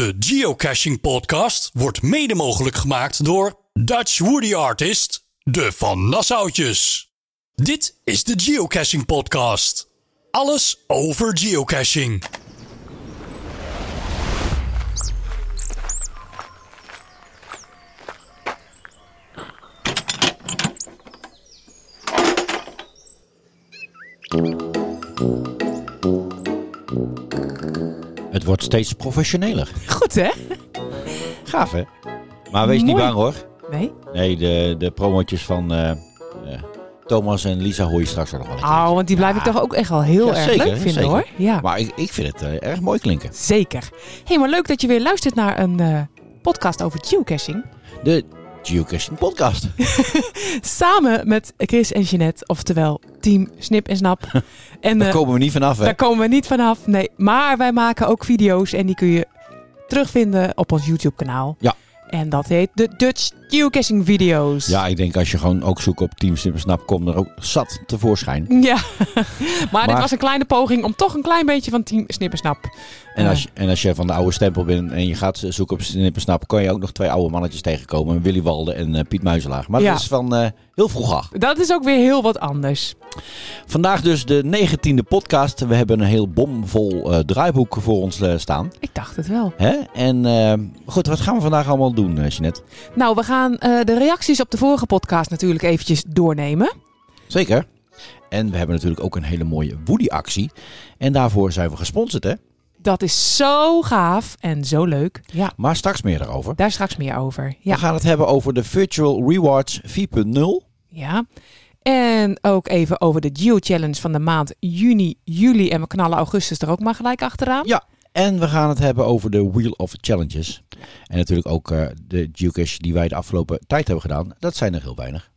De Geocaching Podcast wordt mede mogelijk gemaakt door Dutch Woody Artist, de Van Nassautjes. Dit is de Geocaching Podcast. Alles over geocaching. Wordt steeds professioneler. Goed hè? Gaaf hè? Maar wees niet bang hoor. Nee? Nee, de, de promotjes van eh, eh, Thomas en Lisa hoor je straks nog wel. een Oh, want die blijf ik toch ook echt wel heel Ja, erg zeker, leuk vinden zeker. hoor. Ja, Maar ik, ik vind het eh, erg mooi klinken. zeker. Hé, hey, maar leuk dat je weer luistert naar een podcast over geocaching. De Geocaching Podcast. Samen met Chris en Jeanette, oftewel team Snip en Snap. En Daar eh, komen we niet vanaf hè. daar komen we niet vanaf. Nee, maar wij maken ook video's en die kun je terugvinden op ons YouTube kanaal. Ja. En dat heet de Dutch Geocaching Video's. Ja, ik denk als je gewoon ook zoekt op Team Snap, komt er ook zat tevoorschijn. Ja, maar, dit Maar- was een kleine poging om toch een klein beetje van Team Snip en Snap. En als, je, en als je van de oude stempel bent en je gaat zoeken op Snippersnap, kan je ook nog twee oude mannetjes tegenkomen. Willy Walde en eh, Piet Muizelaar. Maar Ja. dat is van eh, heel vroeg af. dat is ook weer heel wat anders. Vandaag dus de negentiende podcast. We hebben een heel bomvol eh, draaiboek voor ons staan. Ik dacht het wel. Hè? En goed, wat gaan we vandaag allemaal doen, Jeanette? Nou, we gaan de reacties op de vorige podcast natuurlijk eventjes doornemen. Zeker. En we hebben natuurlijk ook een hele mooie Woody-actie. En daarvoor zijn we gesponsord, hè? Dat is zo gaaf en zo leuk. Ja, Maar straks meer daarover. daar straks meer over. We Ja, gaan het hebben over de Virtual Rewards 4.0. ja. En ook even over de Geo Challenge van de maand juni, juli. En we knallen augustus er ook maar gelijk achteraan. Ja. En we gaan het hebben over de Wheel of Challenges. En natuurlijk ook eh, de geocache die wij de afgelopen tijd hebben gedaan. Dat zijn er heel weinig.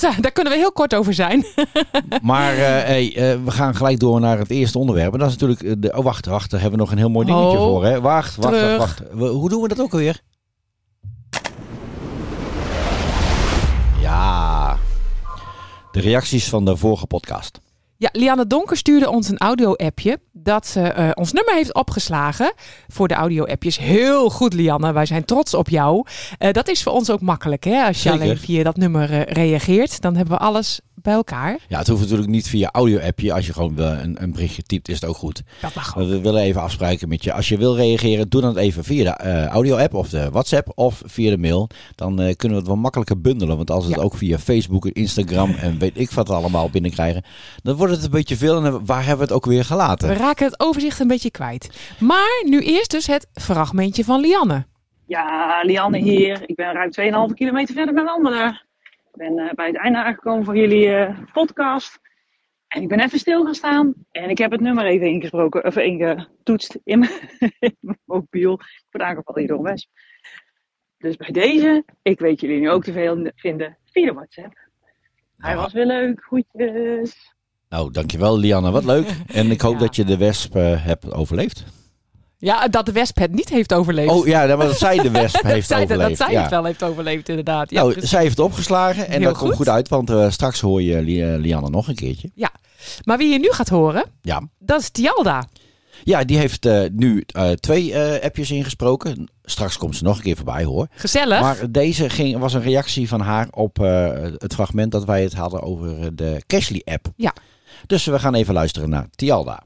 Dat, daar kunnen we heel kort over zijn. Maar eh, hey, eh, we gaan gelijk door naar het eerste onderwerp. En dat is natuurlijk... eh, De, oh, wacht, wacht. Daar hebben we nog een heel mooi dingetje Oh, voor. Hè? Wacht, wacht, terug. wacht, wacht. We- Hoe doen we dat ook alweer? Ja. De reacties van de vorige podcast. Ja, Lianne Donker stuurde ons een audio-appje dat ze eh, ons nummer heeft opgeslagen voor de audio-appjes. Heel goed, Lianne. Wij zijn trots op jou. Eh, dat is voor ons ook makkelijk, hè? Als je Zeker. alleen via dat nummer eh, reageert, dan hebben we alles bij elkaar. Ja, het hoeft natuurlijk niet via audio-appje. Als je gewoon een, een berichtje typt, is het ook goed. Dat mag ook. We willen even afspreken met je. Als je wil reageren, doe dan even via de audio-app of de WhatsApp of via de mail. Dan kunnen we het wel makkelijker bundelen. Want als we het ook via Facebook en Instagram en weet ik wat allemaal binnenkrijgen, dan wordt het een beetje veel. En waar hebben we het ook weer We gelaten? raken het overzicht een beetje kwijt. Maar nu eerst dus het fragmentje van Lianne. Ja, Lianne hier. Ik ben ruim 2,5 kilometer verder met wandelen. Ik ben eh, bij het einde aangekomen van jullie eh, podcast. En ik ben even stil gaan staan. En ik heb het nummer even ingesproken, of ingetoetst in mijn, in mijn mobiel. Ik word aangevallen hier door een wesp. Dus bij deze, ik weet jullie nu ook te veel vinden via de WhatsApp. Hij was weer leuk. Groetjes. Nou, dankjewel Lianne. Wat leuk. En ik hoop Ja. dat je de wesp eh, hebt overleefd. Ja, dat de wesp het niet heeft overleefd. Oh ja, dat zij de wesp heeft zij, overleefd. dat zij ja. het wel heeft overleefd, inderdaad. Ja, nou, precies. zij heeft het opgeslagen en Heel dat komt goed. uit, want eh, straks hoor je eh, Lianne nog een keertje. Maar wie je nu gaat horen, Ja. dat is Tialda. Ja, die heeft nu twee appjes ingesproken. Straks komt ze nog een keer voorbij hoor. Gezellig. Maar deze ging, was een reactie van haar op het fragment dat wij het hadden over de Cashly app. Ja. Dus we gaan even luisteren naar Tialda.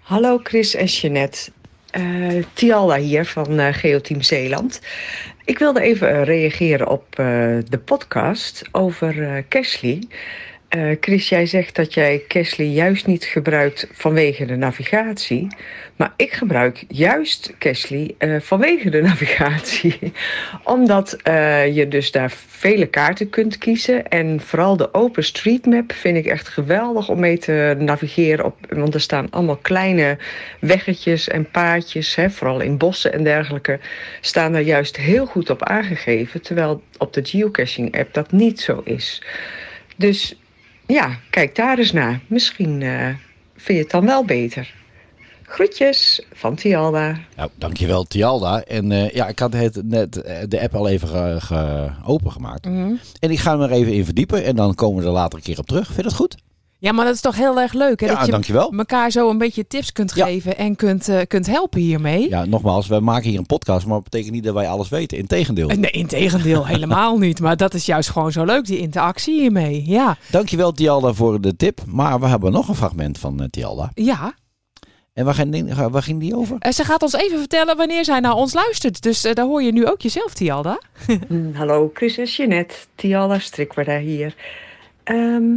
Hallo Chris en Jeanette. Eh Tialda hier van eh, Geoteam Zeeland. Ik wilde even eh, reageren op de podcast over Cashly. Eh, Chris, jij zegt dat jij Cashly juist niet gebruikt vanwege de navigatie. Maar ik gebruik juist Cashly eh, vanwege de navigatie. Omdat eh, je dus daar vele kaarten kunt kiezen. En vooral de OpenStreetMap vind ik echt geweldig om mee te navigeren. Op, want er staan allemaal kleine weggetjes en paadjes. Hè, vooral in bossen en dergelijke. Staan daar juist heel goed op aangegeven. Terwijl op de geocaching app dat niet zo is. Dus ja, kijk daar eens naar. Misschien eh, vind je het dan wel beter. Groetjes van Tialda. Nou, dankjewel Tialda. En eh, ja, ik had het net eh, de app al even ge, ge- opengemaakt. Mhm. En ik ga hem er even in verdiepen en dan komen we er later een keer op terug. Vind je dat goed? Ja, maar dat is toch heel erg leuk, hè? Ja, dat je dankjewel. elkaar zo een beetje tips kunt Ja. geven en kunt, eh, kunt helpen hiermee. Ja, nogmaals, we maken hier een podcast, maar dat betekent niet dat wij alles weten. Integendeel. Nee, integendeel, helemaal niet. Maar dat is juist gewoon zo leuk, die interactie hiermee. Ja, Dankjewel Tialda voor de tip. Maar we hebben nog een fragment van eh, Tialda. ja. En waar ging, die- waar ging die over? Eh, ze gaat ons even vertellen wanneer zij naar ons luistert. Dus daar hoor je nu ook jezelf, Tialda. Mm, Hallo, Chris en Jeanette. Tiala Strikwara hier. Ehm,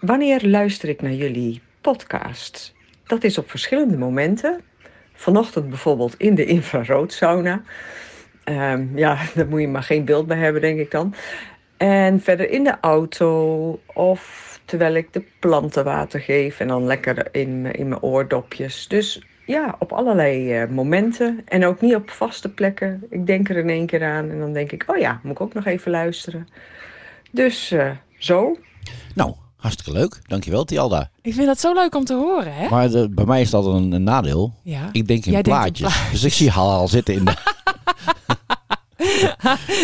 wanneer luister ik naar jullie podcast? Dat is op verschillende momenten. Vanochtend bijvoorbeeld in de infraroodsauna. Ehm, ja, daar moet je maar geen beeld bij hebben, denk ik dan. En verder in de auto of terwijl ik de planten water geef en dan lekker in, in mijn oordopjes. Dus ja, op allerlei eh, momenten en ook niet op vaste plekken. Ik denk er in één keer aan en dan denk ik, oh ja, moet ik ook nog even luisteren. Dus eh, zo. Nou, hartstikke leuk. Dankjewel Tialda. Ik vind dat zo leuk om te horen, hè? Maar de- bij mij is dat een, een nadeel. Ja. Ik denk in Jij plaatjes. Dus ik zie haar al zitten in de...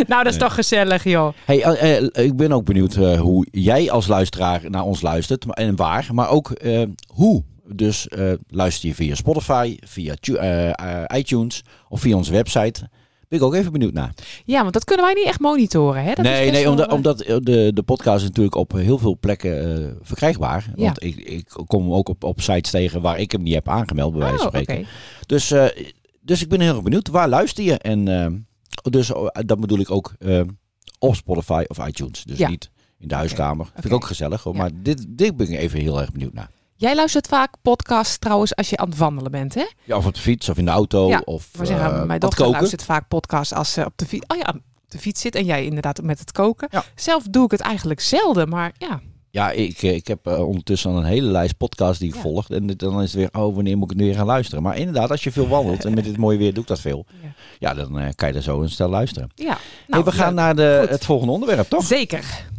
Nou, dat is toch gezellig, joh. Hey, eh, eh, ik ben ook benieuwd eh, hoe jij als luisteraar naar ons luistert. En waar. Maar ook eh, hoe. Dus eh, luister je via Spotify, via tu- eh, eh, iTunes of via onze website. Ben ik ook even benieuwd naar. Ja, want dat kunnen wij niet echt monitoren, hè? Dat is nee, best nee omdat, eh, omdat eh, de, de podcast is natuurlijk op heel veel plekken eh, verkrijgbaar. Ja. Want ik, ik kom hem ook op, op sites tegen waar ik hem niet heb aangemeld, bij wijze van Oh, spreken. Dus, dus ik ben heel erg benieuwd. Waar luister je? En dus oh, dat bedoel ik ook op Spotify of iTunes. Dus Ja. niet in de huiskamer. Vind ik ook gezellig. Hoor. Ja. Maar dit, dit ben ik even heel erg benieuwd naar. Jij luistert vaak podcasts trouwens als je aan het wandelen bent, hè? Ja, of op de fiets of in de auto. Ja, of zeggen, eh, mijn dochter koken. luistert vaak podcasts als ze op de fiets... Oh ja, op de fiets zit en jij inderdaad met het koken. Ja. Zelf doe ik het eigenlijk zelden, maar ja. Ja, ik, eh, ik heb eh, ondertussen al een hele lijst podcasts die ik Ja. volg. En dan is het weer, oh, wanneer moet ik nu weer gaan luisteren? Maar inderdaad, als je veel wandelt en met dit mooie weer doe ik dat veel. Ja. Ja, dan kan je er zo een stel luisteren. ja. hey, Nou, we gaan naar de, Goed. het volgende onderwerp, toch? Zeker.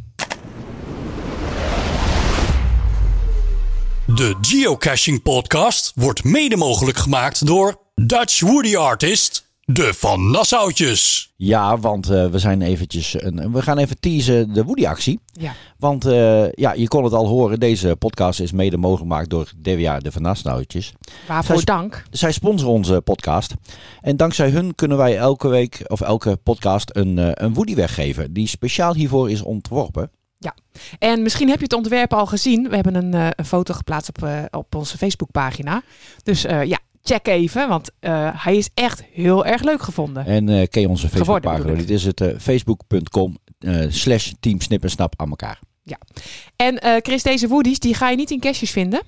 De Geocaching Podcast wordt mede mogelijk gemaakt door Dutch Woody Artist, de Van Nassautjes. Ja, want eh, we zijn eventjes, een, we gaan even teasen de Woody-actie. Ja. Want eh, ja, je kon het al horen, deze podcast is mede mogelijk gemaakt door DWA de Van Nasnautjes. Waarvoor Zij- dank. Zij sponsoren onze podcast. En dankzij hun kunnen wij elke week of elke podcast een, eh, een Woody weggeven. Die speciaal hiervoor is ontworpen. En misschien heb je het ontwerp al gezien. We hebben een, eh, een foto geplaatst op, eh, op onze Facebookpagina. Dus eh, ja, check even, want hij is echt heel erg leuk gevonden. En ken je onze Facebookpagina? Dit is het facebook.com slash team snip en snap aan elkaar. En eh, Chris, deze woodies, die ga je niet in cashjes vinden.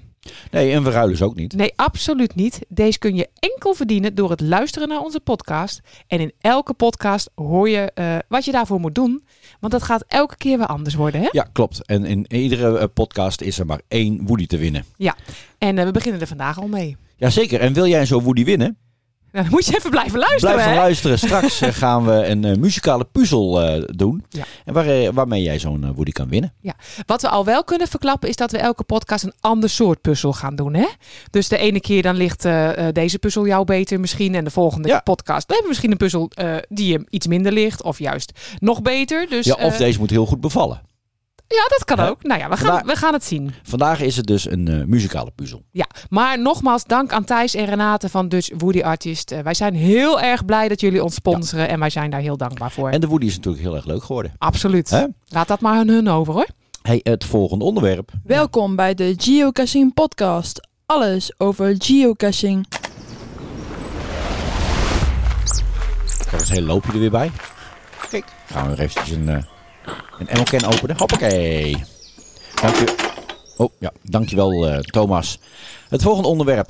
Nee, en we ruilen ze ook niet. Nee, absoluut niet. Deze kun je enkel verdienen door het luisteren naar onze podcast. En in elke podcast hoor je eh, wat je daarvoor moet doen. Want dat gaat elke keer weer anders worden, hè? Ja, klopt. En in iedere eh, podcast is er maar één Woody te winnen. En eh, we beginnen er vandaag al mee. Jazeker. En wil jij zo'n Woody winnen? Nou, dan moet je even blijven luisteren, hè? luisteren. Straks eh, gaan we een eh, muzikale puzzel eh, doen. Ja. En waar, waarmee jij zo'n Woody kan winnen. Wat we al wel kunnen verklappen is dat we elke podcast een ander soort puzzel gaan doen. Hè? Dus de ene keer dan ligt deze puzzel jou beter misschien. En de volgende Ja. podcast we hebben misschien een puzzel die je iets minder ligt. Of juist nog beter. Dus, ja, of deze moet heel goed bevallen. Ja, dat kan Hè? ook. Nou ja, we gaan, we gaan het zien. Vandaag is het dus een eh, muzikale puzzel. Ja, maar nogmaals dank aan Thijs en Renate van Dutch Woody Artist. Eh, wij zijn heel erg blij dat jullie ons sponsoren. En wij zijn daar heel dankbaar voor. En de Woody is natuurlijk heel erg leuk geworden. Absoluut. Hè? Laat dat maar aan hun over hoor. Hey, het volgende onderwerp. Welkom bij de Geocaching Podcast. Alles over geocaching. Ik heb het hele loopje er weer bij. Kijk, gaan we weer eventjes een, eh een Emmelcan openen. Hoppakee. Dank je. Oh ja, dankjewel eh Thomas. Het volgende onderwerp.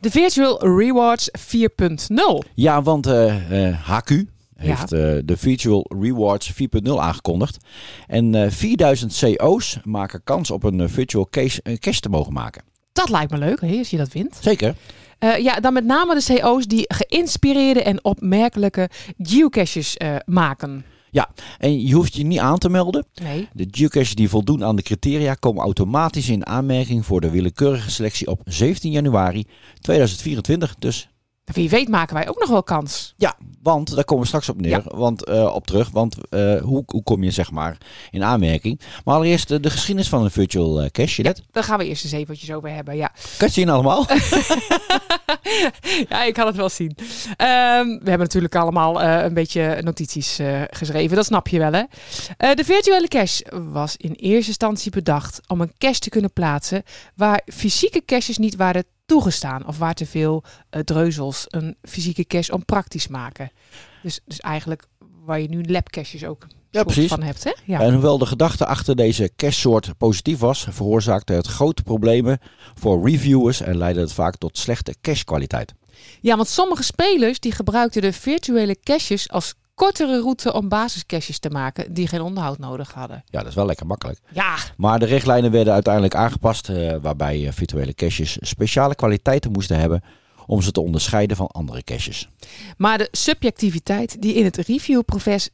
De Virtual Rewards 4.0. Ja, want eh, eh, HQ heeft eh, de Virtual Rewards 4.0 aangekondigd. En eh 4000 CO's maken kans op een eh, virtual case, eh, cache te mogen maken. Dat lijkt me leuk hè, als je dat wint. Zeker. Eh, ja, dan met name de CO's die geïnspireerde en opmerkelijke geocaches eh, maken. En je hoeft je niet aan te melden. Nee. De geocaches die voldoen aan de criteria komen automatisch in aanmerking voor de willekeurige selectie op 17 januari 2024. Dus Wie weet maken wij ook nog wel kans. ja, Want daar komen we straks op neer, want, eh, op terug. Want eh, hoe, hoe kom je zeg maar in aanmerking? Maar allereerst de, de geschiedenis van een virtual eh, cache. Jeanette. Daar gaan we eerst eens eventjes over hebben. Ja, Kan je zien allemaal? ja ik kan het wel zien. Ehm, we hebben natuurlijk allemaal eh, een beetje notities eh, geschreven. Dat snap je wel, hè? Eh, de virtuele cache was in eerste instantie bedacht om een cache te kunnen plaatsen waar fysieke caches niet waren toegestaan of waar te veel eh, dreuzels een fysieke cache onpraktisch maken. Dus, dus eigenlijk waar je nu labcaches ook Ja, precies. van hebt, hè? Ja. En hoewel de gedachte achter deze cache-soort positief was, veroorzaakte het grote problemen voor reviewers en leidde het vaak tot slechte cache-kwaliteit. Ja, want sommige spelers die gebruikten de virtuele caches als kortere route om basiscaches te maken die geen onderhoud nodig hadden. Ja, dat is wel lekker makkelijk. Ja, Maar de richtlijnen werden uiteindelijk aangepast, eh, waarbij eh, virtuele caches speciale kwaliteiten moesten hebben om ze te onderscheiden van andere caches. maar de subjectiviteit die in het reviewproces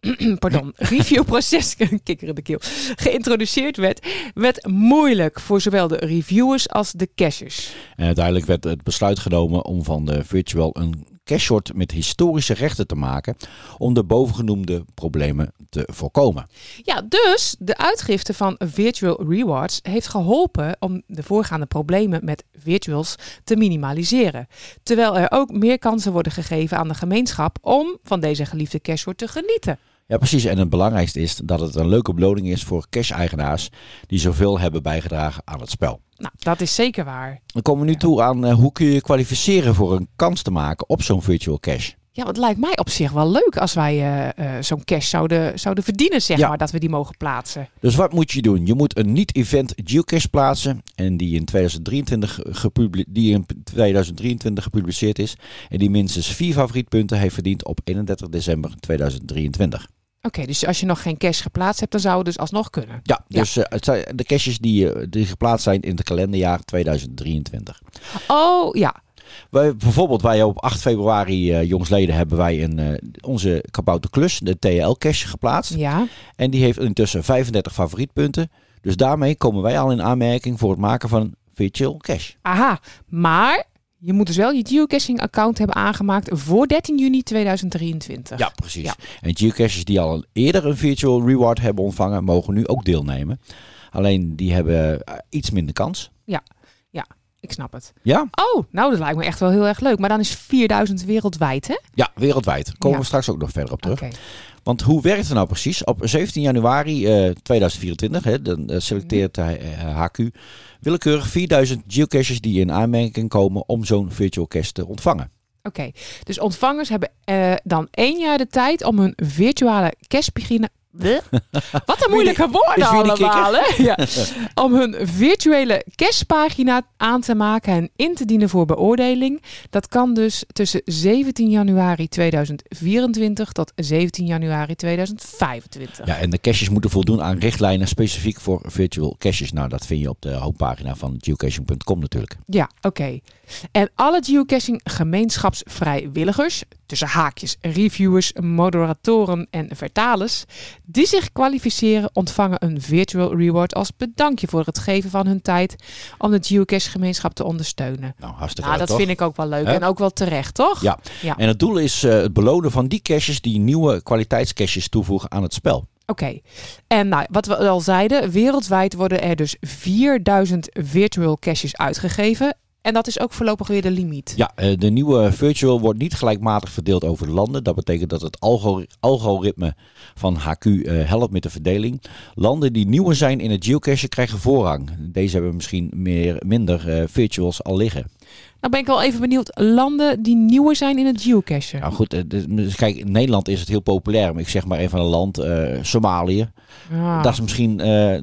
Pardon, reviewproces, kikker in de keel, geïntroduceerd werd, werd moeilijk voor zowel de reviewers als de cachers. En uiteindelijk werd het besluit genomen om van de virtual een cache-soort met historische rechten te maken om de bovengenoemde problemen te voorkomen. Ja, dus de uitgifte van Virtual Rewards heeft geholpen om de voorgaande problemen met virtuals te minimaliseren. Terwijl er ook meer kansen worden gegeven aan de gemeenschap om van deze geliefde cashsoort te genieten. Ja, precies. En het belangrijkste is dat het een leuke beloning is voor cache-eigenaars die zoveel hebben bijgedragen aan het spel. Nou, dat is zeker waar. Dan komen we nu toe aan eh, hoe kun je je kwalificeren voor een kans te maken op zo'n virtual cache. Ja, wat lijkt mij op zich wel leuk als wij eh, eh, zo'n cash zouden, zouden verdienen, zeg Ja. maar, dat we die mogen plaatsen. Dus wat moet je doen? Je moet een niet-event geocache plaatsen en die in 2023, gepubli- die in 2023 gepubliceerd is en die minstens vier favorietpunten heeft verdiend op 31 december 2023. Oké, dus als je nog geen cash geplaatst hebt, dan zou het dus alsnog kunnen. Ja, dus eh, het zijn de caches die, eh, die geplaatst zijn in het kalenderjaar 2023. Oh, ja. Wij, bijvoorbeeld wij op 8 februari, eh jongsleden, hebben wij een, onze Kabouter Klus, de TL-cache geplaatst. Ja. En die heeft intussen 35 favorietpunten. Dus daarmee komen wij al in aanmerking voor het maken van een virtual cache. Aha. Maar je moet dus wel je geocaching-account hebben aangemaakt voor 13 juni 2023. Ja, precies. Ja. En geocaches die al een- eerder een virtual reward hebben ontvangen, mogen nu ook deelnemen. Alleen die hebben eh, iets minder kans. Ik snap het. Ja? Oh, nou, dat lijkt me echt wel heel erg leuk. Maar dan is 4000 wereldwijd, hè? Ja, wereldwijd. Komen Ja. we straks ook nog verder op terug. Want hoe werkt het nou precies? Op 17 januari eh, 2024 hè, dan eh, selecteert de eh, HQ willekeurig 4000 geocaches die in aanmerking komen om zo'n virtual cache te ontvangen. Oké, dus ontvangers hebben eh, dan één jaar de tijd om hun virtuele cashpagina... Wat een moeilijke woorden allemaal, hè? Ja. Om hun virtuele cashpagina aan te maken en in te dienen voor beoordeling. Dat kan dus tussen 17 januari 2024 tot 17 januari 2025. Ja, en de caches moeten voldoen aan richtlijnen specifiek voor virtual caches. Nou, dat vind je op de homepagina van geocaching.com natuurlijk. Ja, oké. En alle geocaching gemeenschapsvrijwilligers, tussen haakjes reviewers, moderatoren en vertalers, die zich kwalificeren ontvangen een virtual reward als bedankje voor het geven van hun tijd om de geocache gemeenschap te ondersteunen. Nou, hartstikke Nou, leuk, dat toch? vind ik ook wel leuk en ook wel terecht, toch? Ja. Ja. En het doel is eh, het belonen van die caches die nieuwe kwaliteitscaches toevoegen aan het spel. Oké. En nou, wat we al zeiden, wereldwijd worden er dus 4000 virtual caches uitgegeven. En dat is ook voorlopig weer de limiet. Ja, eh, de nieuwe virtual wordt niet gelijkmatig verdeeld over de landen. Dat betekent dat het algor- algoritme van HQ eh, helpt met de verdeling. Landen die nieuwer zijn in het geocachen krijgen voorrang. Deze hebben misschien meer, minder eh, virtuals al liggen. Nou ben ik wel even benieuwd, landen die nieuwer zijn in het geocachen. Nou goed, eh, dus kijk, in Nederland is het heel populair. Maar ik zeg maar even een land, eh, Somalië. Ah, Dat is misschien, eh,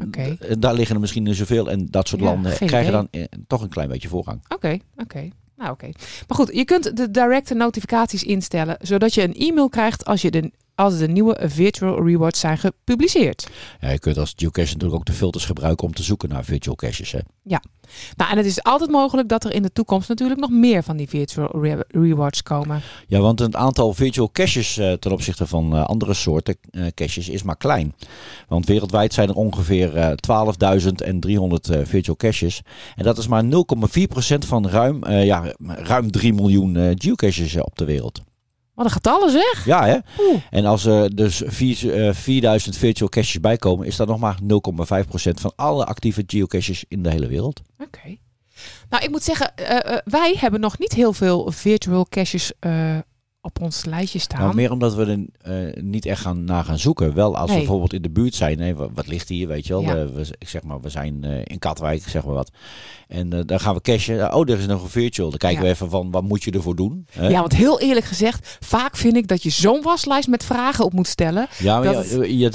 daar liggen er misschien niet zoveel. En dat soort Ja, landen krijgen idee. dan toch een klein beetje voorrang. Oké, oké. Nou, oké. Maar goed, je kunt de directe notificaties instellen, zodat je een e-mail krijgt als, je de, als de nieuwe virtual rewards zijn gepubliceerd. Ja, je kunt als geocache natuurlijk ook de filters gebruiken om te zoeken naar virtual caches. Hè. Nou, en het is altijd mogelijk dat er in de toekomst natuurlijk nog meer van die virtual re- rewards komen. Ja, want het aantal virtual caches eh, ten opzichte van eh, andere soorten eh, caches is maar klein. Want wereldwijd zijn er ongeveer eh 12.300 eh, virtual caches. En dat is maar 0,4% van ruim, ja, ruim 3 miljoen geocaches op de wereld. Wat een getallen zeg. Ja, hè? Oeh. En als er dus vier, eh, 4000 virtual caches bijkomen, is dat nog maar 0,5% van alle actieve geocaches in de hele wereld. Oké. Nou, ik moet zeggen, eh, eh, wij hebben nog niet heel veel virtual caches eh, op ons lijstje staan. Nou, meer omdat we er eh, niet echt gaan, naar gaan zoeken. Wel als we Nee. bijvoorbeeld in de buurt zijn. Hè, wat, wat ligt hier, weet je wel. Ja. We, we- ik zeg maar, we zijn eh, in Katwijk, zeg maar wat. En eh, dan gaan we cashen. Oh, er is nog een virtual. Dan kijken Ja. we even van, wat moet je ervoor doen? Hè? Ja, want heel eerlijk gezegd, vaak vind ik dat je zo'n waslijst met vragen op moet stellen. Ja, maar dat ja,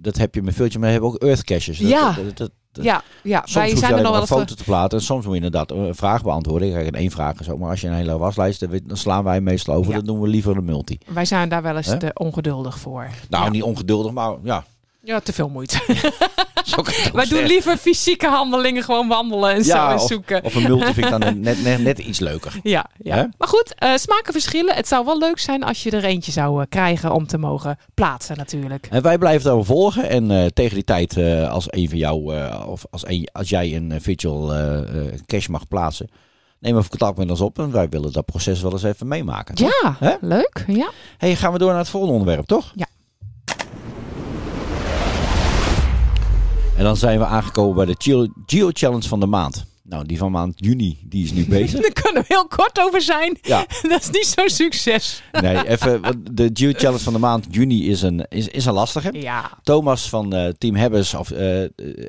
dat, heb je met virtual, maar we hebben ook earth caches. Dat- Ja. dat- Ja, ja Soms wij hoef je zijn er nog wel een foto te platen. En soms moet je inderdaad een vraag beantwoorden. Kijk, in één vraag is ook. Maar als je een hele waslijst hebt, dan slaan wij meestal over. Ja. Dan doen we liever een multi. Wij zijn daar wel eens ongeduldig voor. Nou, ja. niet ongeduldig, maar ja. Ja, te veel moeite. Wij doen liever fysieke handelingen, gewoon wandelen en Ja, zo en of- zoeken. Of een multi vind ik dan net, net, net iets leuker. Ja, ja. Maar goed, eh, smaken verschillen. Het zou wel leuk zijn als je er eentje zou eh, krijgen om te mogen plaatsen natuurlijk. En wij blijven daarop volgen. En eh, tegen die tijd, als een van jou, of als, een, als jij een virtual cache mag plaatsen, neem even contact met ons op. En wij willen dat proces wel eens even meemaken. Ja, leuk. Ja. Hey, gaan we door naar het volgende onderwerp, toch? Ja. En dan zijn we aangekomen bij de Geo, Challenge van de maand. Nou, die van maand juni, die is nu bezig. Daar kunnen we heel kort over zijn. Ja. Dat is niet zo'n succes. Nee, even, de Geo Challenge van de maand juni is een, is, is een lastige. Ja, Thomas van eh, Team Hebbers, of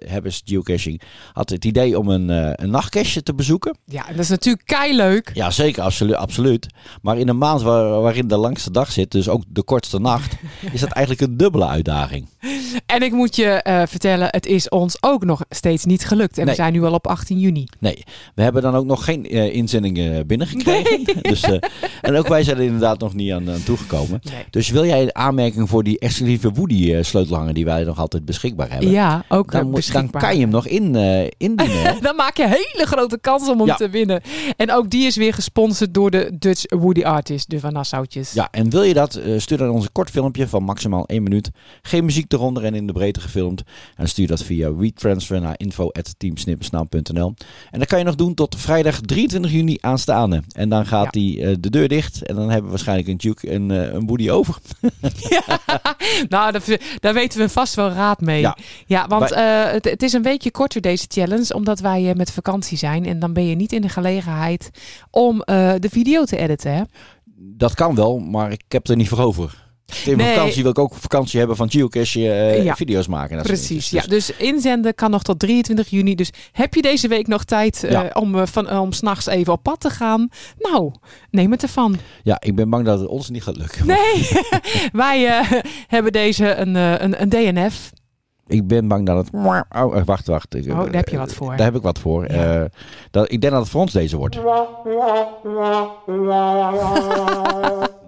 Hebbers Geocaching, had het idee om een, eh een nachtcache te bezoeken. ja en dat is natuurlijk kei leuk. Ja, zeker, absoluut, absoluut. Maar in een maand waar, waarin de langste dag zit, dus ook de kortste nacht, is dat eigenlijk een dubbele uitdaging. En ik moet je vertellen, het is ons ook nog steeds niet gelukt. En Nee. we zijn nu al op 18 juni. Nee, we hebben dan ook nog geen eh, inzendingen binnengekregen. Dus, eh, en ook wij zijn er inderdaad nog niet aan, aan toegekomen. Nee. Dus wil jij een aanmerking voor die exclusieve Woody eh, die wij nog altijd beschikbaar hebben? Ja, ook dan, dan kan je hem nog in, eh, indienen. Dan maak je hele grote kans om hem Ja. te winnen. En ook die is weer gesponsord door de Dutch Woody Artist, de Van Nassautjes. Ja, en wil je dat, stuur dan ons een kort filmpje van maximaal 1 minuut. Geen muziek eronder en in de breedte gefilmd. En stuur dat via WeTransfer naar info.teamsnippersnaam.nl En dat kan je nog doen tot vrijdag 23 juni aanstaande. En dan gaat Ja. die, eh, de deur dicht en dan hebben we waarschijnlijk een Duke en eh, een Woody over. Nou, daar, daar weten we vast wel raad mee. Ja, Ja. want eh, het, het is een weekje korter deze challenge, omdat wij met vakantie zijn. En dan ben je niet in de gelegenheid om de video te editen. Hè? Dat kan wel, maar ik heb er niet voor over. In Nee. vakantie wil ik ook vakantie hebben van geocache eh, Ja. video's maken. en dat Precies, dingetjes. ja. Dus inzenden kan nog tot 23 juni. Dus heb je deze week nog tijd eh, Ja. om, eh, van, om s'nachts even op pad te gaan? Nou, neem het ervan. ja, ik ben bang dat het ons niet gaat lukken. Nee, wij hebben deze een, eh, een, een DNF. Ik ben bang dat het... Oh, wacht, wacht. Oh, daar heb je wat voor. Daar heb ik wat voor. Ja. Eh, dat, ik denk dat het voor ons deze wordt.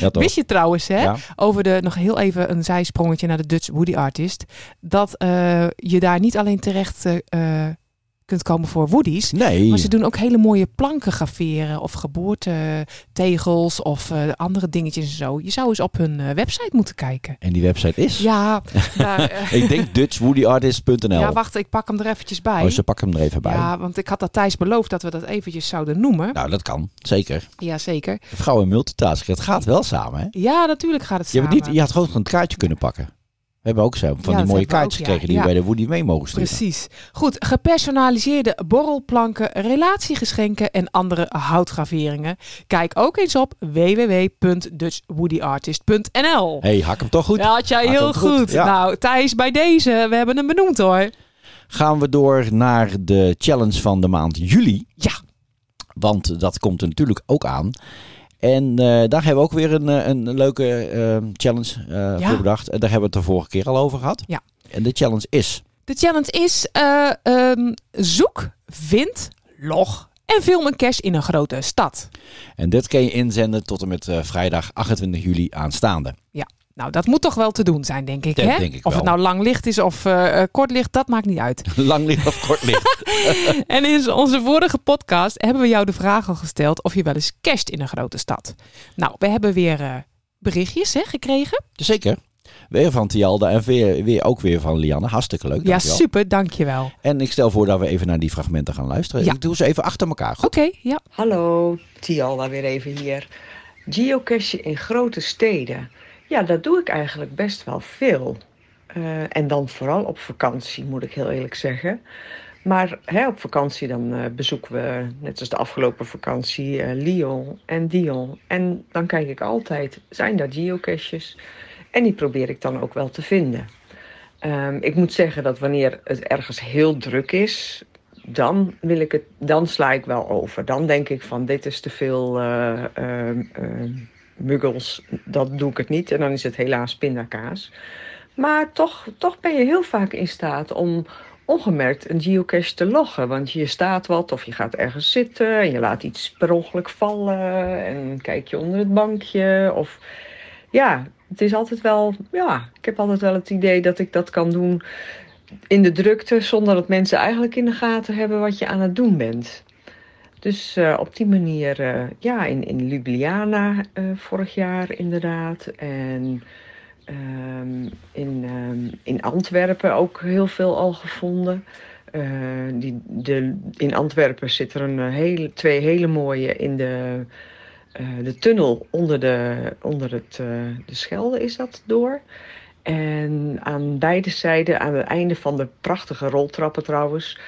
Ja? Wist je trouwens, hè, Ja. over de, nog heel even een zijsprongetje naar de Dutch Woody Artist, dat eh, je daar niet alleen terecht eh, eh, kunt komen voor woodies, Nee. maar ze doen ook hele mooie planken graveren of geboortetegels of eh, andere dingetjes en zo. Je zou eens op hun eh, website moeten kijken. En die website is? Ja, daar, eh, Ik denk dutchwoodyartist.nl. ja, wacht, ik pak hem er eventjes bij. Oh, ze pakken hem er even bij. Ja, want ik had dat Thijs beloofd dat we dat eventjes zouden noemen. Nou, dat kan. Zeker. Ja, zeker. Vrouw en multitasking. Het gaat wel samen, hè? Ja, natuurlijk gaat het Je, samen. hebt niet, je had gewoon een kaartje kunnen pakken. Hebben ook zo van Ja, die mooie kaartjes ja. gekregen die we bij de Woody mee mogen sturen. Precies. Goed, gepersonaliseerde borrelplanken, relatiegeschenken en andere houtgraveringen. Kijk ook eens op www.dutchwoodyartist.nl. hey, hak hem toch goed? Ja, had jij Hak heel goed, goed. ja. Nou, Thijs, bij deze, we hebben hem benoemd hoor. Gaan we door naar de challenge van de maand juli. Ja. Want dat komt er natuurlijk ook aan. En eh, daar hebben we ook weer een, eh, een leuke eh, challenge Ja. voor bedacht. En daar hebben we het de vorige keer al over gehad. Ja. En de challenge is... De challenge is eh, ehm, zoek, vind, log en film een cache in een grote stad. En dit kan je inzenden tot en met vrijdag 28 juli aanstaande. Nou, dat moet toch wel te doen zijn, denk ik. Dat hè? denk ik of het wel. nou lang licht is of eh, eh, kort licht, dat maakt niet uit. Lang licht of kort licht. En in onze vorige podcast hebben we jou de vraag al gesteld of je wel eens casht in een grote stad. Nou, we hebben weer eh, berichtjes hè, gekregen. Zeker. Weer van Tialda en weer, weer ook weer van Lianne. Hartstikke leuk. Ja, super, dankjewel. En ik stel voor dat we even naar die fragmenten gaan luisteren. Ja. Ik doe ze even achter elkaar. Goed. Oké, ja. Hallo, Tialda weer even hier. Geocachen in grote steden. Ja, dat doe ik eigenlijk best wel veel. Eh, en dan vooral op vakantie, moet ik heel eerlijk zeggen. Maar hè, op vakantie dan eh, bezoeken we, net als de afgelopen vakantie, eh, Lyon en Dion. En dan kijk ik altijd, zijn daar geocaches? En die probeer ik dan ook wel te vinden. Ehm, ik moet zeggen dat wanneer het ergens heel druk is, dan, wil ik het, dan sla ik wel over. Dan denk ik van dit is te veel uh, muggels, dat doe ik het niet. En dan is het helaas pindakaas. Maar toch, toch ben je heel vaak in staat om ongemerkt een geocache te loggen. Want je staat wat of je gaat ergens zitten en je laat iets per ongeluk vallen en kijk je onder het bankje. Of ja, het is altijd wel, ja, ik heb altijd wel het idee dat ik dat kan doen in de drukte zonder dat mensen eigenlijk in de gaten hebben wat je aan het doen bent. Dus uh, op die manier, uh, ja, in, in Ljubljana uh, vorig jaar inderdaad. En um, in, um, in Antwerpen ook heel veel al gevonden. die, de, in Antwerpen zitten er een hele, twee hele mooie in de, de tunnel onder, de, onder het, de Schelde is dat door. En aan beide zijden, aan het einde van de prachtige roltrappen trouwens,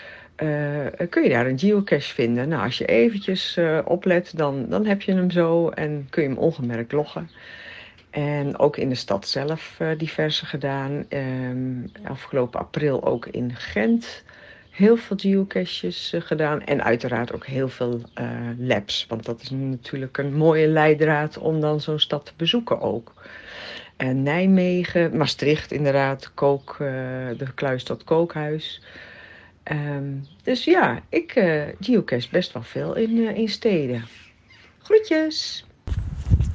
uh, kun je daar een geocache vinden. Nou, als je eventjes uh, oplet, dan, dan heb je hem zo en kun je hem ongemerkt loggen. En ook in de stad zelf uh, diverse gedaan. Um, afgelopen april ook in Gent heel veel geocaches gedaan. En uiteraard ook heel veel labs. Want dat is natuurlijk een mooie leidraad om dan zo'n stad te bezoeken ook. En Nijmegen, Maastricht inderdaad, kook, de Kluisstad Kookhuis. Um, dus ja, ik uh, geocache best wel veel in, uh, in steden. Groetjes!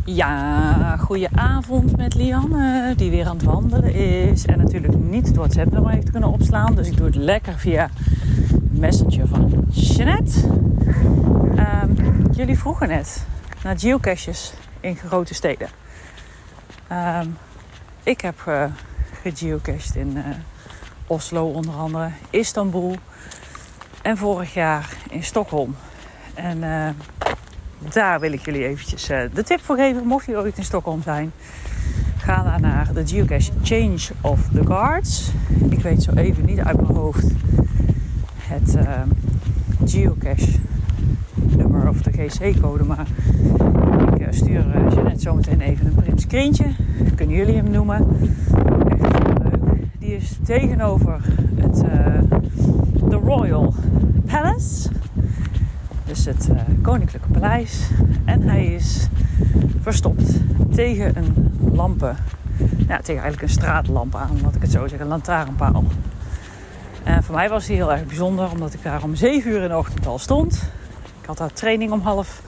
Ja, goeie avond met Lianne, die weer aan het wandelen is. En natuurlijk niet het WhatsApp-nummer heeft kunnen opslaan. Dus ik doe het lekker via Messenger van Jeanette. Um, jullie vroegen net naar geocaches in grote steden. Um, ik heb uh, gegeocached in Oslo onder andere, Istanbul en vorig jaar in Stockholm. En uh, daar wil ik jullie eventjes de tip voor geven, mocht je ooit in Stockholm zijn. Ga daar naar de geocache Change of the Guards. Ik weet zo even niet uit mijn hoofd het geocache nummer of de GC-code, maar ik stuur Jeannette zometeen even een print screentje. Kunnen jullie hem noemen. Die is tegenover het uh, The Royal Palace. Dus het uh, Koninklijke Paleis. En hij is verstopt tegen een lampen. Ja, tegen eigenlijk een straatlamp aan, ik het zo zeggen. Een lantaarnpaal. En voor mij was die heel erg bijzonder, omdat ik daar om 7 uur in de ochtend al stond. Ik had daar training om half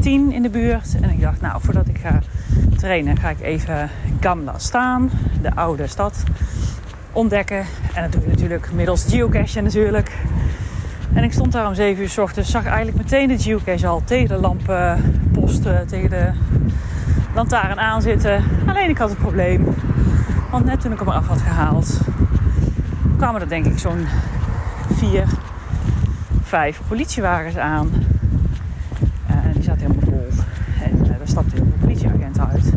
tien in de buurt. En ik dacht, nou, voordat ik ga trainen, ga ik even Gamla staan, de oude stad, ontdekken. En dat doe je natuurlijk middels geocache natuurlijk. En ik stond daar om 7 uur s ochtends, zag eigenlijk meteen de geocache al tegen de lampenposten, tegen de lantaarn aanzitten. Alleen ik had het probleem, want net toen ik hem eraf had gehaald, kwamen er denk ik zo'n vier, vijf politiewagens aan staat helemaal vol. En uh, daar stapte heel veel politieagenten uit.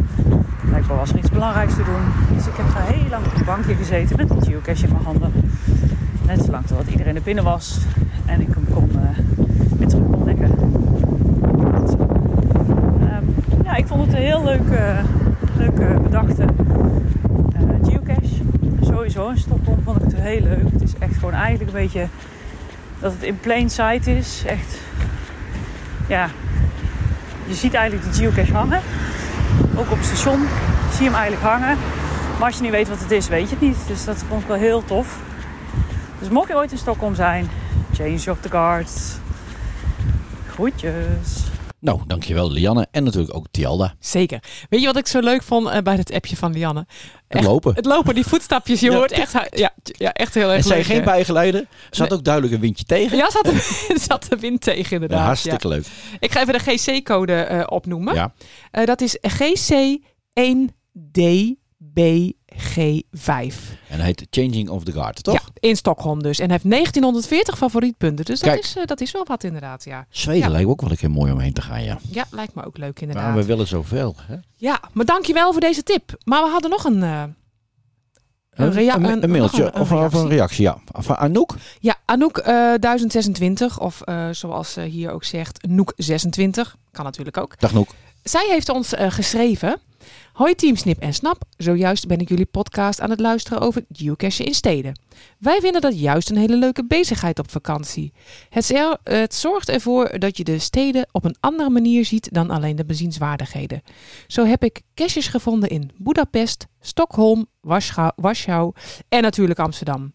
Blijkbaar was er iets belangrijks te doen. Dus ik heb daar heel lang op een bankje gezeten met een geocache in mijn handen. Net zolang totdat iedereen er binnen was. En ik hem kon, uh, weer terug kon leggen. Um, ja, ik vond het een heel leuke, leuke bedachte uh, geocache. Sowieso in Stockholm vond ik het heel leuk. Het is echt gewoon eigenlijk een beetje dat het in plain sight is. Echt, ja, je ziet eigenlijk de geocache hangen. Ook op het station zie je hem eigenlijk hangen. Maar als je niet weet wat het is, weet je het niet. Dus dat vond ik wel heel tof. Dus mocht je ooit in Stockholm zijn, change of the guards. Groetjes. Nou, dankjewel Lianne. En natuurlijk ook Tialda. Zeker. Weet je wat ik zo leuk vond uh, bij het appje van Lianne? Het lopen. Het lopen, die voetstapjes. Je ja. hoort echt, ja, ja, echt heel erg En zijn geen hè? bijgeleider. Zat ook duidelijk een windje tegen. Ja, zat er zat de wind tegen inderdaad. Ja, hartstikke leuk. Ik ga even de GC-code uh, opnoemen. Ja. Uh, dat is GC1D BG5. En hij heet Changing of the Guard, toch? Ja, in Stockholm dus. En hij heeft 1940 favorietpunten. Dus dat is, eh, dat is wel wat inderdaad, ja. Zweden Ja. lijkt me ook wel een keer mooi om heen te gaan, ja. Ja, lijkt me ook leuk Maar inderdaad. we willen zoveel. Hè? Ja, maar dankjewel voor deze tip. Maar we hadden nog een... eh, Een rea- een, een- een mailtje een- of, of een reactie. ja. Van Anouk. Ja, Anouk eh 1026, of eh, zoals ze hier ook zegt, Noek 26. Kan natuurlijk ook. Dag Noek. Zij heeft ons eh, geschreven. Hoi team Snip en Snap. Zojuist ben ik jullie podcast aan het luisteren over geocachen in steden. Wij vinden dat juist een hele leuke bezigheid op vakantie. Het, het zorgt ervoor dat je de steden op een andere manier ziet dan alleen de bezienswaardigheden. Zo heb ik caches gevonden in Budapest, Stockholm, Warschau en natuurlijk Amsterdam.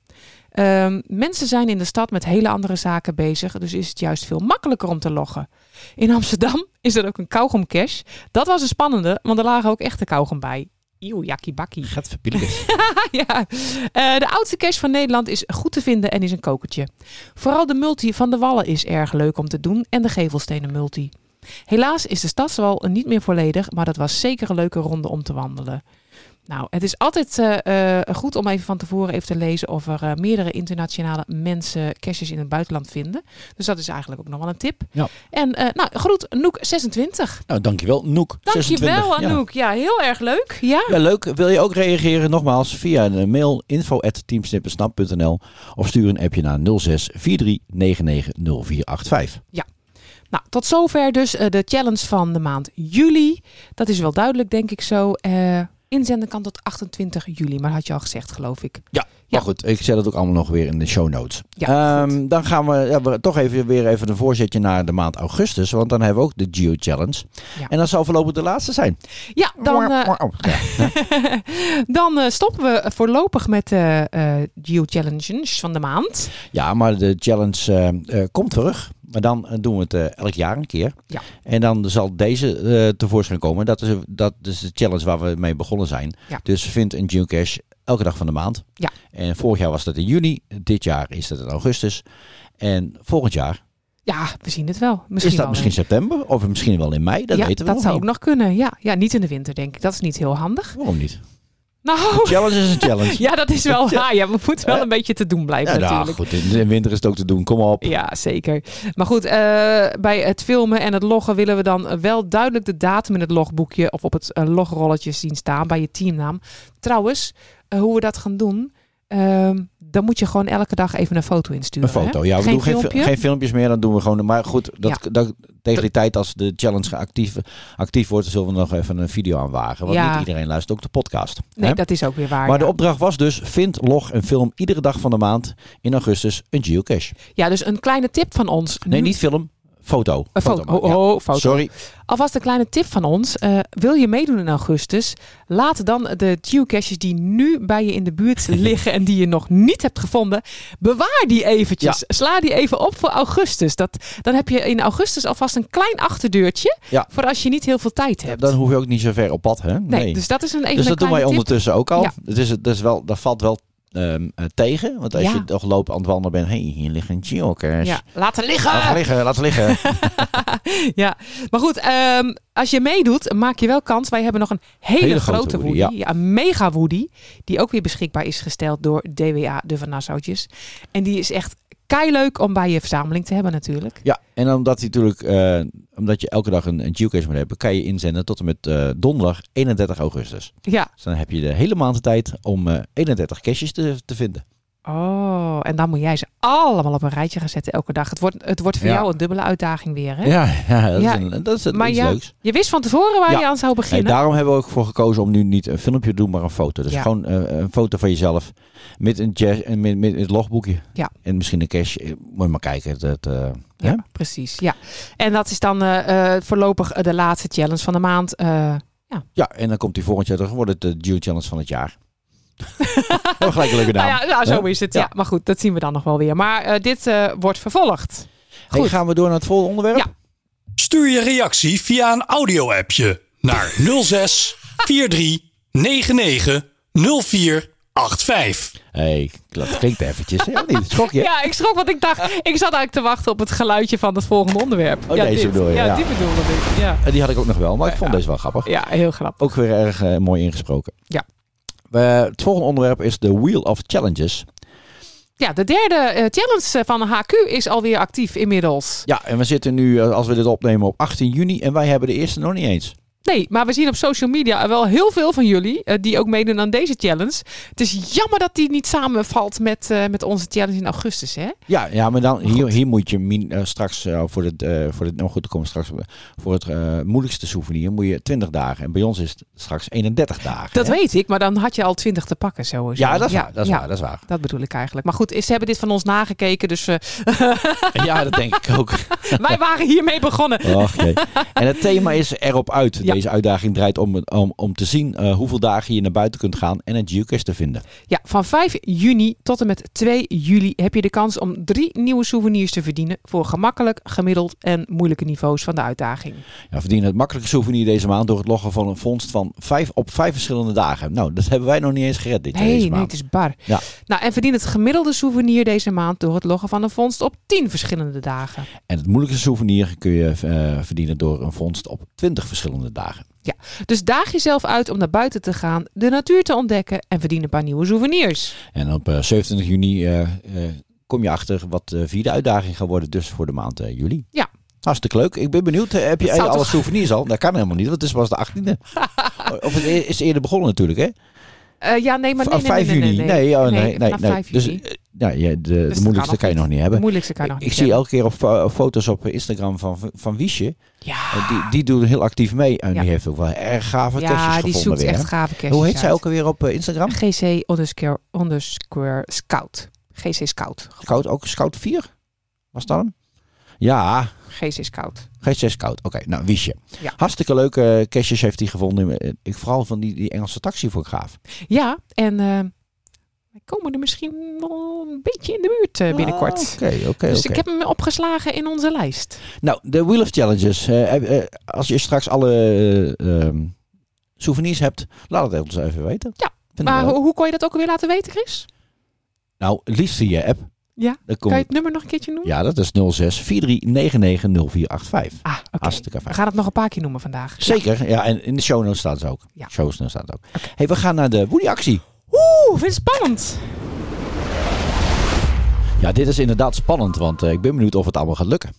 Ehm, mensen zijn in de stad met hele andere zaken bezig, dus is het juist veel makkelijker om te loggen. In Amsterdam is er ook een kauwgomcache. Dat was een spannende, want er lagen ook echte kauwgom bij. Eeuw, jakkie bakkie. Gaat verpielen. ja. Eh, de oudste cache van Nederland is goed te vinden en is een kokertje. Vooral de multi van de Wallen is erg leuk om te doen en de gevelstenen multi. Helaas is de stadswal niet meer volledig, maar dat was zeker een leuke ronde om te wandelen. Nou, het is altijd eh, eh, goed om even van tevoren even te lezen of er eh, meerdere internationale mensen caches in het buitenland vinden. Dus dat is eigenlijk ook nog wel een tip. Ja. En nou, groet Noek26. Nou, dankjewel Noek. Dankjewel 26. Ja. Anouk. Ja, heel erg leuk. Ja. Ja, leuk. Wil je ook reageren? Nogmaals via een mail info@teamsnippersnap.nl of stuur een appje naar 06 43 99 0485. Nou, tot zover dus de challenge van de maand juli. Dat is wel duidelijk, denk ik zo. Inzenden kan tot 28 juli, maar had je al gezegd, geloof ik. Ja, Ja. maar goed. Ik zet het ook allemaal nog weer in de show notes. Ja, Ehm, dan gaan we, ja, we toch even weer even een voorzetje naar de maand augustus. Want dan hebben we ook de Geo Challenge. Ja. En dat zal voorlopig de laatste zijn. Ja, dan, eh, dan eh, stoppen we voorlopig met de eh Geo Challenges van de maand. Ja, maar de challenge komt terug. Maar dan eh, doen we het eh, elk jaar een keer. Ja. En dan zal deze eh, tevoorschijn komen. Dat is, dat is de challenge waar we mee begonnen zijn. Ja. Dus vind een geocache elke dag van de maand. Ja. En vorig jaar was dat in juni. Dit jaar is dat in augustus. En volgend jaar Ja, we zien het wel. Misschien is dat misschien september. Of misschien wel in mei. Dat ja, weten we dat zou niet. ook nog kunnen. Ja. ja, niet in de winter, denk ik. Dat is niet heel handig. Waarom niet? Nou, Challenge is een challenge. ja, dat is wel waar. Ja, we moeten wel een beetje te doen blijven Ja, nou, goed. In de winter is het ook te doen. Kom op. Ja, zeker. Maar goed, eh, bij het filmen en het loggen willen we dan wel duidelijk de datum in het logboekje of op het eh, logrolletje zien staan bij je teamnaam. Trouwens, eh, hoe we dat gaan doen, ehm, dan moet je gewoon elke dag even een foto insturen. Een foto. hè? Ja, we geen doen geen, filmpje. geen filmpjes meer. Dan doen we gewoon. Maar goed, dat, dat, tegen die tijd als de challenge actief, actief wordt, zullen we nog even een video aanwagen. Want Ja. niet iedereen luistert ook de podcast. Nee, hè? dat is ook weer waar. maar de opdracht was dus: vind, log en film iedere dag van de maand in augustus een geocache. ja, dus een kleine tip van ons. Nee, niet film, foto. Een foto. Oh, oh, foto. Sorry. Alvast een kleine tip van ons. Eh, wil je meedoen in augustus? Laat dan de geocaches die nu bij je in de buurt liggen en die je nog niet hebt gevonden, bewaar die eventjes. Sla die even op voor augustus. Dat, dan heb je in augustus alvast een klein achterdeurtje Ja. voor als je niet heel veel tijd hebt. Dan hoef je ook niet zo ver op pad, hè? nee, dus dat is een even Dus een dat doen wij tip. ondertussen ook al. Het is, het is wel, dat valt wel ehm, eh, tegen. Want als Ja. je toch lopen aan het wandelen bent, hé, hey, hier ligt een geocache. Ja, laten liggen. Laat liggen, laat liggen. ja, maar goed, ehm, als je meedoet, maak je wel kans. Wij hebben nog een hele, Hele grote, grote Woody. Woody, Ja. een mega Woody. Die ook weer beschikbaar is gesteld door DWA, de Van Nassautjes. En die is echt leuk om bij je verzameling te hebben natuurlijk. Ja, en omdat, hij natuurlijk, eh, omdat je elke dag een, een geocache moet hebben, kan je inzenden tot en met eh, donderdag 31 augustus. Ja. Dus dan heb je de hele maand de tijd om eh, 31 caches te, te vinden. Oh, en dan moet jij ze allemaal op een rijtje gaan zetten elke dag. Het wordt, het wordt voor Ja. jou een dubbele uitdaging weer, hè? Ja, ja, dat Ja. is, een, dat is Maar iets ja, leuks. je wist van tevoren waar Ja. je aan zou beginnen. daarom hebben we ook voor gekozen om nu niet een filmpje te doen, maar een foto. Dus Ja. gewoon eh, een foto van jezelf met een en met, met het logboekje. Ja. En misschien een cache. Eh, Moet je maar kijken. Dat, eh? Ja, precies. Ja. En dat is dan eh, eh, voorlopig eh, de laatste challenge van de maand. Eh, ja, en dan komt die volgend jaar terug. Wordt het de Geo Challenge van het jaar. oh, gelijk een leuke naam. nou ja, nou, zo is het. Ja. Ja. maar goed, dat zien we dan nog wel weer. Maar eh, dit eh, wordt vervolgd. Hey, Goed. gaan we door naar het volgende onderwerp? Ja. Stuur je reactie via een audio-appje naar 06 43 99 04 85. hey, dat klinkt eventjes. Schok je? Ja, ik schrok, want ik dacht, ik zat eigenlijk te wachten op het geluidje van het volgende onderwerp. Oh, ja, deze dit. bedoel je, Ja, ja. die bedoelde ik. Ja, En die had ik ook nog wel, maar ik vond deze wel grappig. ja heel grappig. Ook weer erg eh, mooi ingesproken. Ja. Eh, het volgende onderwerp is de Wheel of Challenges. Ja, de derde eh, challenge van de HQ is alweer actief inmiddels. Ja, en we zitten nu, eh, als we dit opnemen, op 18 juni. En wij hebben de eerste nog niet eens. Nee, maar we zien op social media wel heel veel van jullie eh, die ook meedoen aan deze challenge. Het is jammer dat die niet samenvalt met, eh, met onze challenge in augustus, hè? Ja, ja maar dan, hier, hier moet je min, eh, straks voor het, voor het, nou goed, komen straks voor het moeilijkste souvenir moet je 20 dagen. En bij ons is het straks 31 dagen. Dat hè? weet ik, maar dan had je al twintig te pakken sowieso. Ja, dat is waar. Dat is ja, waar. Dat is waar. Dat bedoel ik eigenlijk. Maar goed, ze hebben dit van ons nagekeken, dus Ja, dat denk ik ook. wij waren hiermee begonnen. En het thema is erop uit. Deze uitdaging draait om, om, om te zien eh, hoeveel dagen je naar buiten kunt gaan en een geocache te vinden. Ja, van 5 juni tot en met 2 juli heb je de kans om drie nieuwe souvenirs te verdienen voor gemakkelijk, gemiddeld en moeilijke niveaus van de uitdaging. Ja, verdien het makkelijke souvenir deze maand door het loggen van een vondst van vijf op vijf verschillende dagen. Nou, dat hebben wij nog niet eens gered dit, Nee, deze nee, maand. het is bar. Ja. Nou, en verdien het gemiddelde souvenir deze maand door het loggen van een vondst op 10 verschillende dagen. En het moeilijkste souvenir kun je eh, verdienen door een vondst op 20 verschillende dagen. Dus daag jezelf uit om naar buiten te gaan, de natuur te ontdekken en verdien een paar nieuwe souvenirs. En op eh, 27 juni eh, eh, kom je achter wat de vierde uitdaging gaat worden, dus voor de maand eh, juli. Ja. Hartstikke leuk. Ik ben benieuwd. Eh, Heb je alle toch- souvenirs al? Dat kan helemaal niet, want het is pas de 18e. of het is eerder begonnen natuurlijk, hè? Eh, ja, nee, maar nee, Of nee, 5 nee, nee, juni. nee, Nee, oh, nee, nee. nee. 5 Dus eh, ja, ja, de, de dat moeilijkste kan je nog niet De hebben. moeilijkste kan je nog Ik, niet ik zie elke keer op fo- foto's op Instagram van, van Wiesje. Ja, Eh, Die, die doet heel actief mee. En Ja. die heeft ook wel erg gave ja caches die gevonden zoekt weer. echt hè? gave caches Hoe heet zij uit. ook alweer op eh, Instagram? GC underscore, underscore scout. GC scout. Scout, ook Scout 4? Was dat hem? Ja, GC scout. GC Scout. Oké, nou Wiesje. Ja. Hartstikke leuke uh, caches heeft hij gevonden. Eh, Ik, vooral van die, die Engelse taxi voor gaaf. Ja, en eh wij komen er misschien wel een beetje in de buurt eh, binnenkort. Ah, Oké, oké, dus ik heb hem opgeslagen in onze lijst. Nou, de Wheel of Challenges. Eh, eh, eh, als je straks alle eh, ehm, souvenirs hebt, laat het ons even weten. Ja, Maar hoe, hoe kon je dat ook weer laten weten, Chris? Nou, liefst via je app. Ja, Dan Kan je het nummer nog een keertje noemen? Ja, dat is 06 4399 0485. Ah, oké. Hartstikke We gaan het nog een paar keer noemen vandaag. Zeker, ja. En in de show notes staat het ook. Ja. Show notes staat het ook. Hey, we gaan naar de Woody-actie. Oeh, vind het spannend? Ja, dit is inderdaad spannend, want eh, ik ben benieuwd of het allemaal gaat lukken.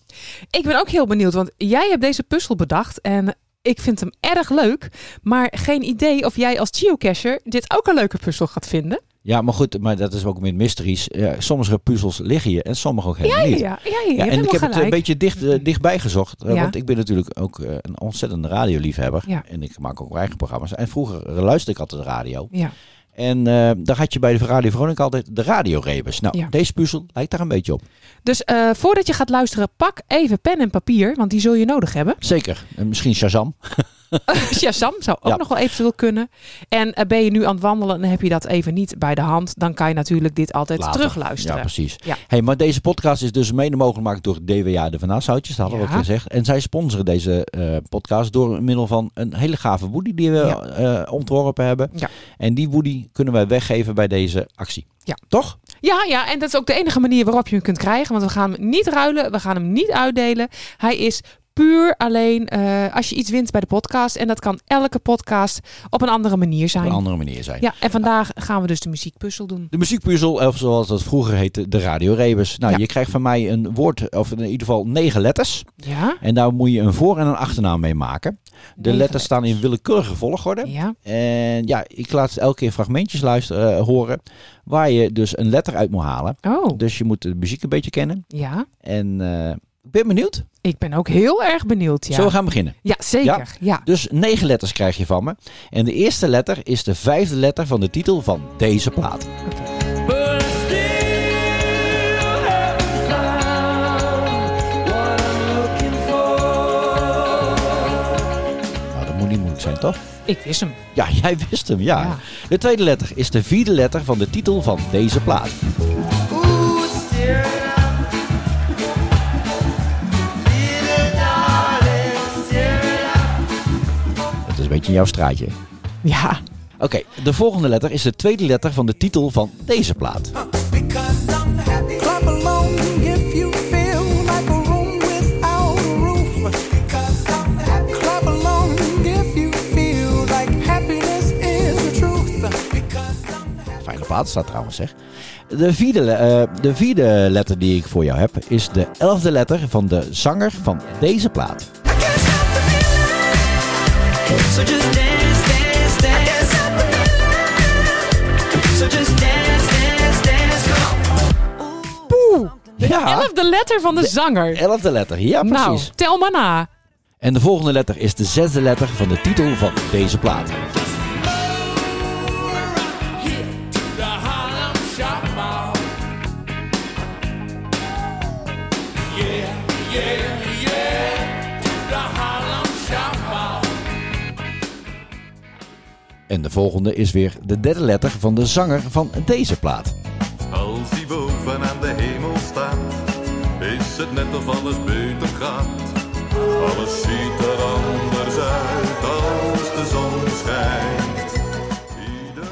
Ik ben ook heel benieuwd, want jij hebt deze puzzel bedacht en ik vind hem erg leuk. Maar geen idee of jij als geocacher dit ook een leuke puzzel gaat vinden. Ja, maar goed, maar dat is ook met mysteries. Ja, sommige puzzels liggen hier en sommige ook helemaal Ja, ja, niet. ja. ja, ja, je en ik heb het een beetje dicht, eh, dichtbij gezocht. eh. Want ik ben natuurlijk ook eh, een ontzettende radioliefhebber. En ik maak ook eigen programma's. En vroeger luisterde ik altijd de radio. Ja. En eh daar had je bij de Radio Veronica altijd de radiorebus. Nou, Ja. deze puzzel lijkt daar een beetje op. Dus voordat je gaat luisteren, pak even pen en papier, want die zul je nodig hebben. Zeker. En misschien Shazam. Shazam zou ook Ja. nog wel eventueel kunnen. En eh, ben je nu aan het wandelen en heb je dat even niet bij de hand, dan kan je natuurlijk dit altijd Later. terugluisteren. Ja, precies. Ja. Hey, maar deze podcast is dus mede mogelijk gemaakt door DWA de Van Nassau'tjes. Dat hadden we ook gezegd. En zij sponsoren deze eh, podcast door middel van een hele gave woody die we eh, ontworpen hebben. Ja. En die woody kunnen wij weggeven bij deze actie. Ja. Toch? Ja, ja, en dat is ook de enige manier waarop je hem kunt krijgen. Want we gaan hem niet ruilen, we gaan hem niet uitdelen. Hij is puur alleen eh, als je iets wint bij de podcast. En dat kan elke podcast op een andere manier Op zijn. een andere manier zijn. Ja, en vandaag gaan we dus de muziekpuzzel doen. De muziekpuzzel, of zoals dat vroeger heette, de Radio Rebus. Nou, Ja. je krijgt van mij een woord, of in ieder geval negen letters. Ja? En daar moet je een voor- en een achternaam mee maken. De Negen letters staan in willekeurige volgorde. Ja. En ja, ik laat elke keer fragmentjes luisteren, eh, horen. Waar je dus een letter uit moet halen. Oh, Dus je moet de muziek een beetje kennen. ja. En eh, ik ben benieuwd. Ik ben ook heel erg benieuwd. Ja, Zullen we gaan beginnen? ja zeker. Ja. Dus negen letters krijg je van me. En de eerste letter is de vijfde letter van de titel van deze plaat. Nou, dat moet niet moeilijk zijn, toch? Ik wist hem. Ja, jij wist hem, ja. Ja. De tweede letter is de vierde letter van de titel van deze plaat. Een beetje jouw straatje. Ja. Oké, de volgende letter is de tweede letter van de titel van deze plaat. Truth. plaat staat trouwens, zeg. De vierde, eh, de vierde letter die ik voor jou heb is de elfde letter van de zanger van deze plaat. Ja, Elfde letter van de zanger. elfde letter. Ja, nou, precies. tel maar na. En de volgende letter is de zesde letter van de titel van deze plaat. En de volgende is weer de derde letter van de zanger van deze plaat. Als hij boven aan de hemel staat, is het net of alles beter gaat. Alles ziet er anders uit als de zon schijnt.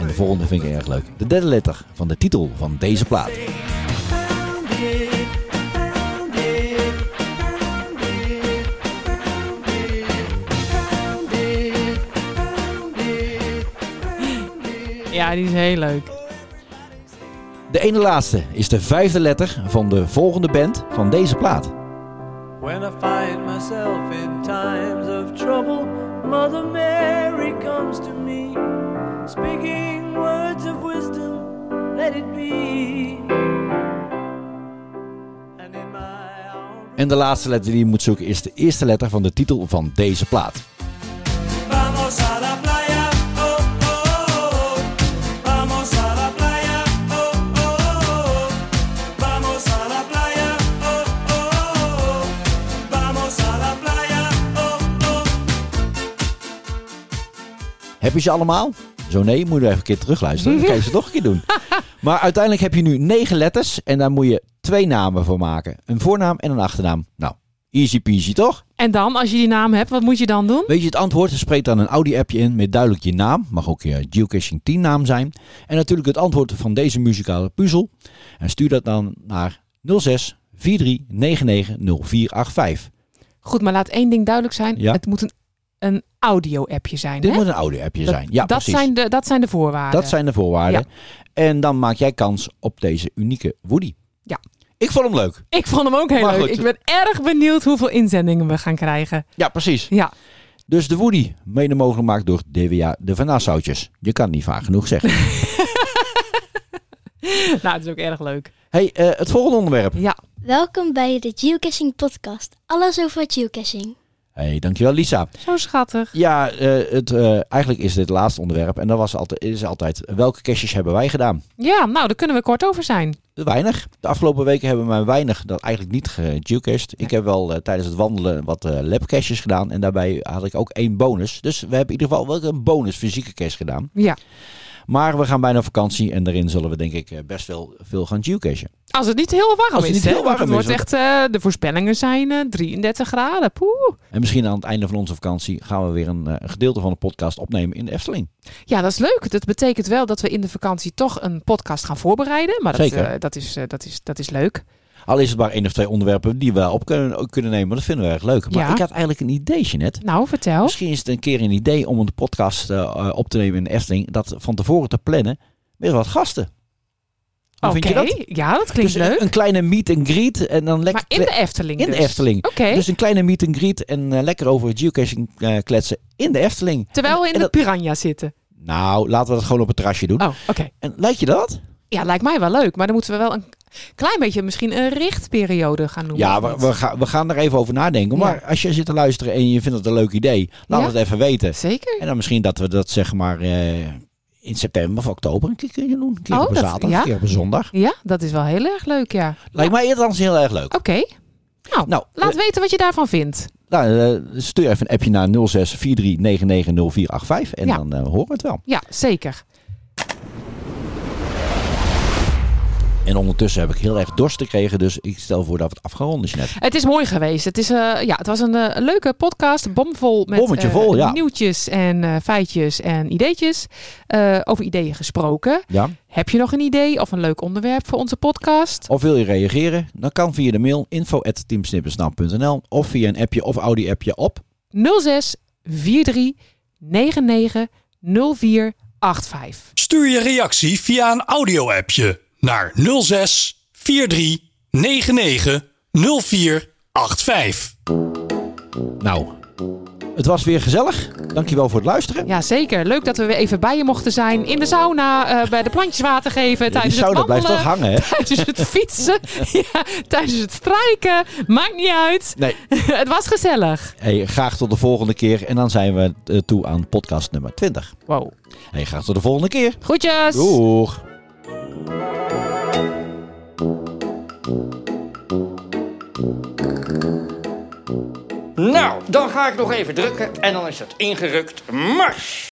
En de volgende vind ik erg leuk. De derde letter van de titel van deze plaat. Ja, die is heel leuk. De ene laatste is de vijfde letter van de volgende band van deze plaat. When I find myself in times of trouble, Mother Mary comes to me, speaking words of wisdom, let it be. And in my arms, En de laatste letter die je moet zoeken is de eerste letter van de titel van deze plaat. Heb je ze allemaal? Zo nee, moet je even een keer terugluisteren. Dan kan je ze nog een keer doen. Maar uiteindelijk heb je nu negen letters en daar moet je twee namen voor maken. Een voornaam en een achternaam. Nou, easy peasy toch? En dan, als je die naam hebt, wat moet je dan doen? Weet je het antwoord? Spreek dan een Audi-appje in met duidelijk je naam. Mag ook je geocaching 10 naam zijn. En natuurlijk het antwoord van deze muzikale puzzel. En stuur dat dan naar 06 43 99 0485. Goed, maar laat één ding duidelijk zijn. Ja. Het moet een, een audio-appje zijn. Dit hè? moet een Audi-appje Dat- zijn. Ja, dat, precies. zijn de, dat zijn de voorwaarden. Dat zijn de voorwaarden. En dan maak jij kans op deze unieke Woody. Ja. Ik vond hem leuk. Ik vond hem ook heel Maar leuk. goed. Ik ben erg benieuwd hoeveel inzendingen we gaan krijgen. Ja, precies. Ja. Dus de Woody, mede mogelijk gemaakt door DWA de Van Nassautjes. Je kan het niet vaak genoeg zeggen. nou, dat is ook erg leuk. hey, eh, het volgende onderwerp. Ja. Welkom bij de Geocaching Podcast. Alles over geocaching. Hey, dankjewel Lisa. Zo schattig. Ja, eh, het, eh, eigenlijk is dit het laatste onderwerp. En dat was altijd, is altijd, welke caches hebben wij gedaan? Ja, nou, daar kunnen we kort over zijn. Weinig. De afgelopen weken hebben wij weinig, dat eigenlijk niet gegeocached. Ik heb wel eh, tijdens het wandelen wat eh labcaches gedaan. En daarbij had ik ook één bonus. Dus we hebben in ieder geval wel een bonus fysieke cache gedaan. Ja. Maar we gaan bijna op vakantie en daarin zullen we denk ik eh, best wel veel gaan geocachen. Als het niet heel warm Als het is. niet hè? heel warm het is, wordt echt, eh, de voorspellingen zijn eh, 33 graden. Poeh. En misschien aan het einde van onze vakantie gaan we weer een, eh, gedeelte van de podcast opnemen in de Efteling. Ja, dat is leuk. Dat betekent wel dat we in de vakantie toch een podcast gaan voorbereiden. Maar dat, Zeker. eh, dat, is, eh, dat, is, dat is leuk. Al is het maar één of twee onderwerpen die we op kunnen, kunnen nemen. maar Dat vinden we erg leuk. Maar Ja. ik had eigenlijk een idee, Jeanette. Nou, vertel. Misschien is het een keer een idee om een podcast eh, eh, op te nemen in de Efteling. Dat van tevoren te plannen met wat gasten. Oké, vind je dat? ja, dat klinkt Dus leuk. Een kleine meet and greet. En dan lekker Maar in de Efteling In de dus. Efteling. Oké. Dus een kleine meet and greet en eh, lekker over geocaching kletsen in de Efteling. Terwijl we in en de dat- piranha zitten. Nou, laten we dat gewoon op het terrasje doen. Oh, oké. En lijkt je dat? Ja, lijkt mij wel leuk. Maar dan moeten we wel een klein beetje misschien een richtperiode gaan noemen. Ja, we, gaan, we gaan er even over nadenken. Maar als je zit te luisteren en je vindt het een leuk idee, laat Ja. het even weten. Zeker. En dan misschien dat we dat zeg maar eh, in september of oktober een keer kunnen doen. Een keer Oh, op een dat- zaterdag, ja. een keer op een zondag. Ja, dat is wel heel erg leuk, ja. Lijkt mij althans heel erg leuk. Oké. Nou, Nou, laat eh, weten wat je daarvan vindt. Nou, eh, stuur even een appje naar 06 43 99 0485 en Ja. dan horen we het wel. Ja, zeker. En ondertussen heb ik heel erg dorst gekregen, dus ik stel voor dat we het af gaan ronden, Jeanette. Het is mooi geweest. Het, is, eh, ja, het was een eh, leuke podcast, bomvol met Bommetje eh, vol, ja. nieuwtjes en eh, feitjes en ideetjes. Eh, over ideeën gesproken. Ja. Heb je nog een idee of een leuk onderwerp voor onze podcast? Of wil je reageren? Dan kan via de mail info.teamsnippersnaam.nl of via een appje of Audi-appje op 06 43 99 04 0485. Stuur je reactie via een audio-appje naar 06 43 99 0485. Nou, het was weer gezellig. Dankjewel voor het luisteren. Ja, zeker. Leuk dat we weer even bij je mochten zijn. In de sauna, eh, bij de plantjes water geven. die tijdens sauna het blijft wandelen. toch hangen, hè? Tijdens het fietsen. ja, tijdens het strijken. Maakt niet uit. Nee. het was gezellig. Hey, graag tot de volgende keer. En dan zijn we eh, toe aan podcast nummer 20. Wow. Hey, graag tot de volgende keer. Groetjes. Doeg. Nou, dan ga ik nog even drukken en dan is het ingerukt. Mars!